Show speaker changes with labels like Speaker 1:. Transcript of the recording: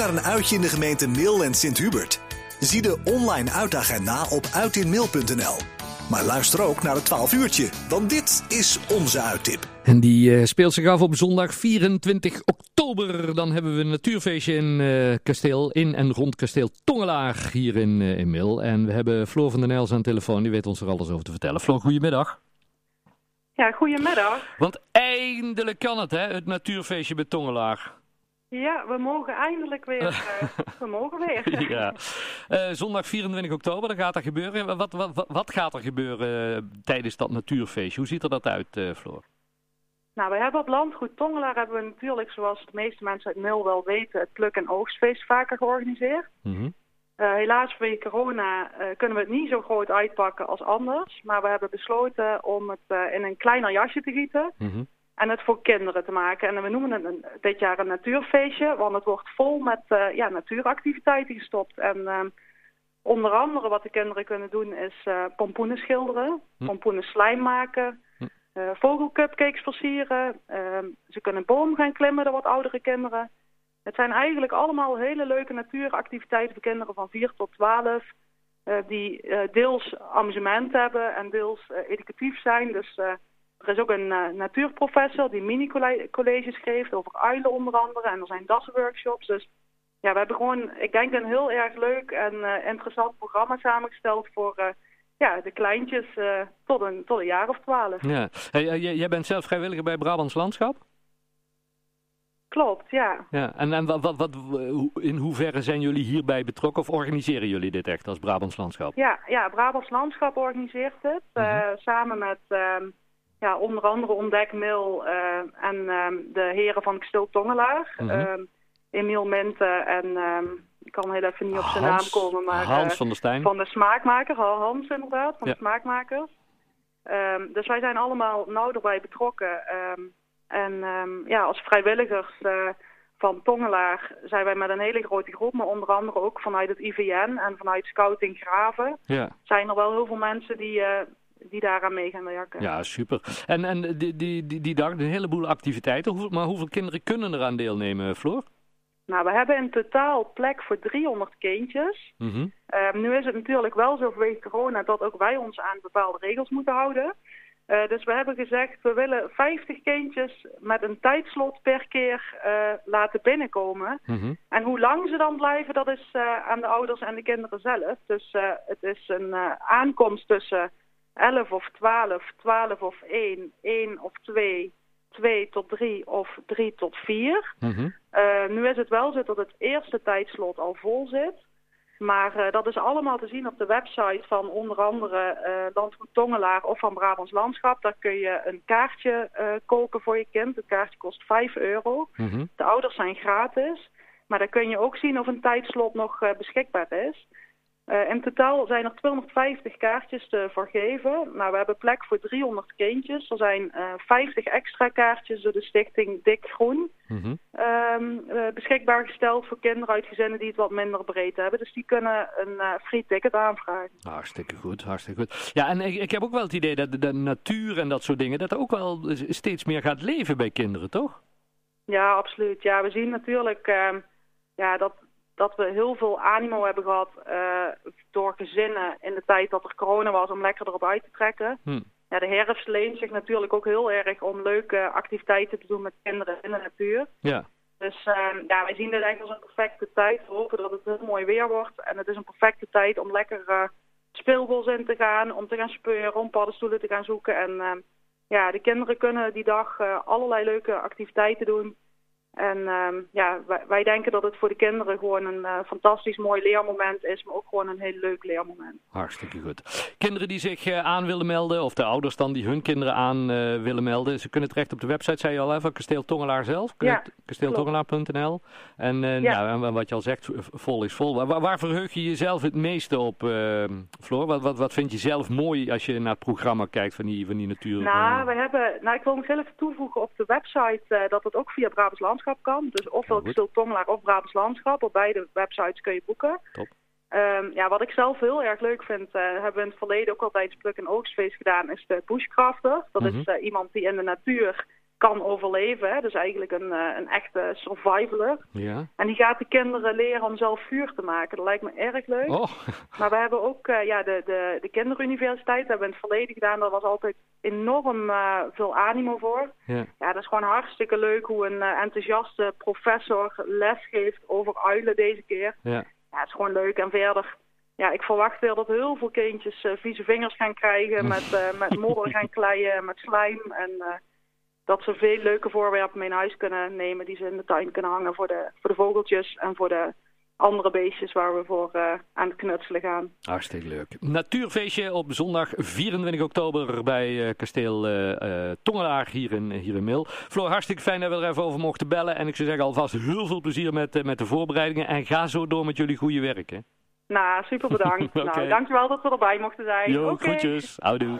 Speaker 1: naar een uitje in de gemeente Mil en Sint-Hubert? Zie de online uitagenda op uitinmail.nl. Maar luister ook naar het 12 uurtje, want dit is onze uittip.
Speaker 2: En die uh, speelt zich af op zondag 24 oktober. Dan hebben we een natuurfeestje in uh, kasteel, in en rond kasteel Tongelaar hier in, uh, in Mil. En we hebben Floor van den Nels aan de telefoon, die weet ons er alles over te vertellen. Floor, goedemiddag.
Speaker 3: Ja, goedemiddag.
Speaker 2: Want eindelijk kan het, hè, het natuurfeestje bij Tongelaar.
Speaker 3: Ja, we mogen eindelijk weer. Uh, we mogen weer.
Speaker 2: ja. Uh, zondag 24 oktober, dan gaat er gebeuren. Wat, wat, wat gaat er gebeuren uh, tijdens dat natuurfeestje? Hoe ziet er dat uit, Floor?
Speaker 3: Nou, we hebben op landgoed Tongelaar hebben we natuurlijk, zoals de meeste mensen uit Mil wel weten, het pluk- en oogstfeest vaker georganiseerd.
Speaker 2: Mm -hmm.
Speaker 3: helaas vanwege corona kunnen we het niet zo groot uitpakken als anders. Maar we hebben besloten om het in een kleiner jasje te gieten.
Speaker 2: Mm -hmm.
Speaker 3: En het voor kinderen te maken. En we noemen het een, dit jaar een natuurfeestje, want het wordt vol met uh, ja, natuuractiviteiten gestopt. En uh, onder andere wat de kinderen kunnen doen is uh, pompoenen schilderen,
Speaker 2: Hm.
Speaker 3: pompoenen slijm maken,
Speaker 2: Hm.
Speaker 3: vogelcupcakes versieren. Ehm, ze kunnen boom gaan klimmen, de wat oudere kinderen. Het zijn eigenlijk allemaal hele leuke natuuractiviteiten voor kinderen van 4 tot 12. die deels amusement hebben en deels educatief zijn. Dus er is ook een uh, natuurprofessor die mini-colleges geeft over uilen onder andere. En er zijn dasworkshops. Dus ja, we hebben gewoon, ik denk, een heel erg leuk en uh, interessant programma samengesteld voor uh, ja, de kleintjes tot, een, tot een jaar of twaalf.
Speaker 2: Ja. Hey, jij bent zelf vrijwilliger bij Brabants Landschap?
Speaker 3: Klopt, ja.
Speaker 2: ja. En, en wat, wat, wat, in hoeverre zijn jullie hierbij betrokken of organiseren jullie dit echt als Brabants Landschap?
Speaker 3: Ja, ja Brabants Landschap organiseert het
Speaker 2: Mhm.
Speaker 3: samen met ja, onder andere Ontdekmil uh, en um, de heren van Kasteel Tongelaar. Mm -hmm. Emiel Mente en um, ik kan heel even niet op zijn
Speaker 2: Hans,
Speaker 3: naam komen. Maar,
Speaker 2: Hans
Speaker 3: uh,
Speaker 2: van der Stijn.
Speaker 3: Van de smaakmaker, Hans inderdaad, van
Speaker 2: ja.
Speaker 3: de smaakmakers. Um, dus wij zijn allemaal nauw erbij betrokken. en ja, als vrijwilligers uh, van Tongelaar zijn wij met een hele grote groep, maar onder andere ook vanuit het IVN en vanuit Scouting Graven.
Speaker 2: Ja.
Speaker 3: Zijn er wel heel veel mensen die uh, die daaraan mee gaan werken.
Speaker 2: Ja, super. En, en die, die, die, die dag een heleboel activiteiten. Hoeveel, maar hoeveel kinderen kunnen eraan deelnemen, Floor?
Speaker 3: Nou, we hebben in totaal plek voor 300 kindjes.
Speaker 2: Mm -hmm.
Speaker 3: uh, nu is het natuurlijk wel zo vanwege corona dat ook wij ons aan bepaalde regels moeten houden. Uh, dus we hebben gezegd, we willen 50 kindjes met een tijdslot per keer uh, laten binnenkomen.
Speaker 2: Mm -hmm.
Speaker 3: En hoe lang ze dan blijven, dat is aan de ouders en de kinderen zelf. Dus het is een aankomst tussen 11 of 12, 12 of 1, 1 of 2, 2 tot 3 of 3 tot 4.
Speaker 2: Mm -hmm.
Speaker 3: uh, nu is het wel zo dat het eerste tijdslot al vol zit. Maar uh, dat is allemaal te zien op de website van onder andere uh, Landgoed Tongelaar of van Brabants Landschap. Daar kun je een kaartje kopen voor je kind. Het kaartje kost 5 euro.
Speaker 2: Mm -hmm.
Speaker 3: De ouders zijn gratis. Maar daar kun je ook zien of een tijdslot nog beschikbaar is. Uh, in totaal zijn er 250 kaartjes te vergeven. Nou, we hebben plek voor 300 kindjes. Er zijn uh, 50 extra kaartjes door de stichting Dik Groen
Speaker 2: mm -hmm.
Speaker 3: um, uh, beschikbaar gesteld voor kinderen uit gezinnen die het wat minder breed hebben. Dus die kunnen een eh, free ticket aanvragen.
Speaker 2: Hartstikke goed, hartstikke goed. Ja, en ik, ik heb ook wel het idee dat de, de natuur en dat soort dingen, dat er ook wel steeds meer gaat leven bij kinderen, toch?
Speaker 3: Ja, absoluut. Ja, we zien natuurlijk ehm, ja, dat dat we heel veel animo hebben gehad uh, door gezinnen in de tijd dat er corona was om lekker erop uit te trekken.
Speaker 2: Hm.
Speaker 3: Ja, de herfst leent zich natuurlijk ook heel erg om leuke activiteiten te doen met kinderen in de natuur.
Speaker 2: Ja.
Speaker 3: Dus uh, ja, wij zien dit eigenlijk als een perfecte tijd. We hopen dat het heel mooi weer wordt. En het is een perfecte tijd om lekker uh, speelbos in te gaan, om te gaan speuren, om paddenstoelen te gaan zoeken. En ja, de kinderen kunnen die dag allerlei leuke activiteiten doen. En um, ja, wij, wij, denken dat het voor de kinderen gewoon een uh, fantastisch mooi leermoment is, maar ook gewoon een heel leuk leermoment.
Speaker 2: Hartstikke goed. Kinderen die zich uh, aan willen melden, of de ouders dan die hun kinderen aan uh, willen melden, ze kunnen terecht op de website, zei je al even, Kasteel Tongelaar zelf,
Speaker 3: ja,
Speaker 2: kasteeltongelaar.nl. En, ja. nou, en wat je al zegt, vol is vol. Waar, waar verheug je jezelf het meeste op, Floor? Wat, wat, wat vind je zelf mooi als je naar het programma kijkt van die, van die natuur?
Speaker 3: Nou, we hebben, nou, ik wil nog heel even toevoegen op de website dat het ook via Brabants Landschap kan. Dus ofwel Tongelaar of Brabants Landschap. Op beide websites kun je boeken.
Speaker 2: Top.
Speaker 3: Um, ja, wat ik zelf heel erg leuk vind, uh, hebben we in het verleden ook al tijdens Pluk- en Oogstfeest gedaan, is de bushcrafter. Dat
Speaker 2: Mhm.
Speaker 3: is uh, iemand die in de natuur kan overleven. Hè. Dus eigenlijk een, uh, een echte survivaler.
Speaker 2: Ja.
Speaker 3: En die gaat de kinderen leren om zelf vuur te maken. Dat lijkt me erg leuk.
Speaker 2: Oh.
Speaker 3: Maar we hebben ook uh, ja, de, de, de kinderuniversiteit. Dat hebben we in het verleden gedaan. Daar was altijd enorm uh, veel animo voor.
Speaker 2: Ja.
Speaker 3: ja, dat is gewoon hartstikke leuk hoe een enthousiaste professor les geeft over uilen deze keer.
Speaker 2: Ja.
Speaker 3: Ja, het is gewoon leuk. En verder ja, ik verwacht weer dat heel veel kindjes uh, vieze vingers gaan krijgen, met, uh, met modder gaan kleien, met slijm. En uh, dat ze veel leuke voorwerpen mee naar huis kunnen nemen die ze in de tuin kunnen hangen voor de, voor de vogeltjes en voor de andere beestjes waar we voor aan het knutselen gaan.
Speaker 2: Hartstikke leuk. Natuurfeestje op zondag 24 oktober bij kasteel Tongelaar hier in, hier in Mil. Floor, hartstikke fijn dat we er even over mochten bellen. En ik zou zeggen alvast heel veel plezier met, met de voorbereidingen. En ga zo door met jullie goede werk. Hè?
Speaker 3: Nou, super bedankt.
Speaker 2: okay.
Speaker 3: Nou, dankjewel dat we erbij mochten zijn.
Speaker 2: Jo,
Speaker 3: okay.
Speaker 2: groetjes. Houdoe.